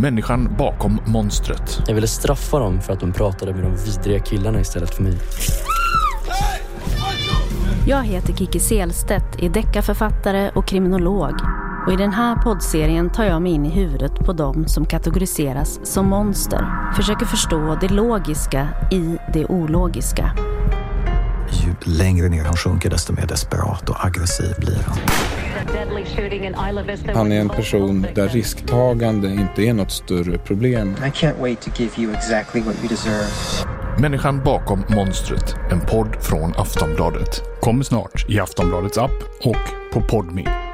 Människan bakom monstret. Jag ville straffa dem för att de pratade med de vidriga killarna istället för mig. Jag heter Kiki Selstedt, är deckarförfattare och kriminolog. Och I den här poddserien tar jag mig in i huvudet på dem som kategoriseras som monster. Försöker förstå det logiska i det ologiska. Ju längre ner han sjunker desto mer desperat och aggressiv blir han. Han är en person där risktagande inte är något större problem. I can't wait to give you exactly what you deserve. Människan bakom monstret. En podd från Aftonbladet. Kommer snart i Aftonbladets app och på Podme.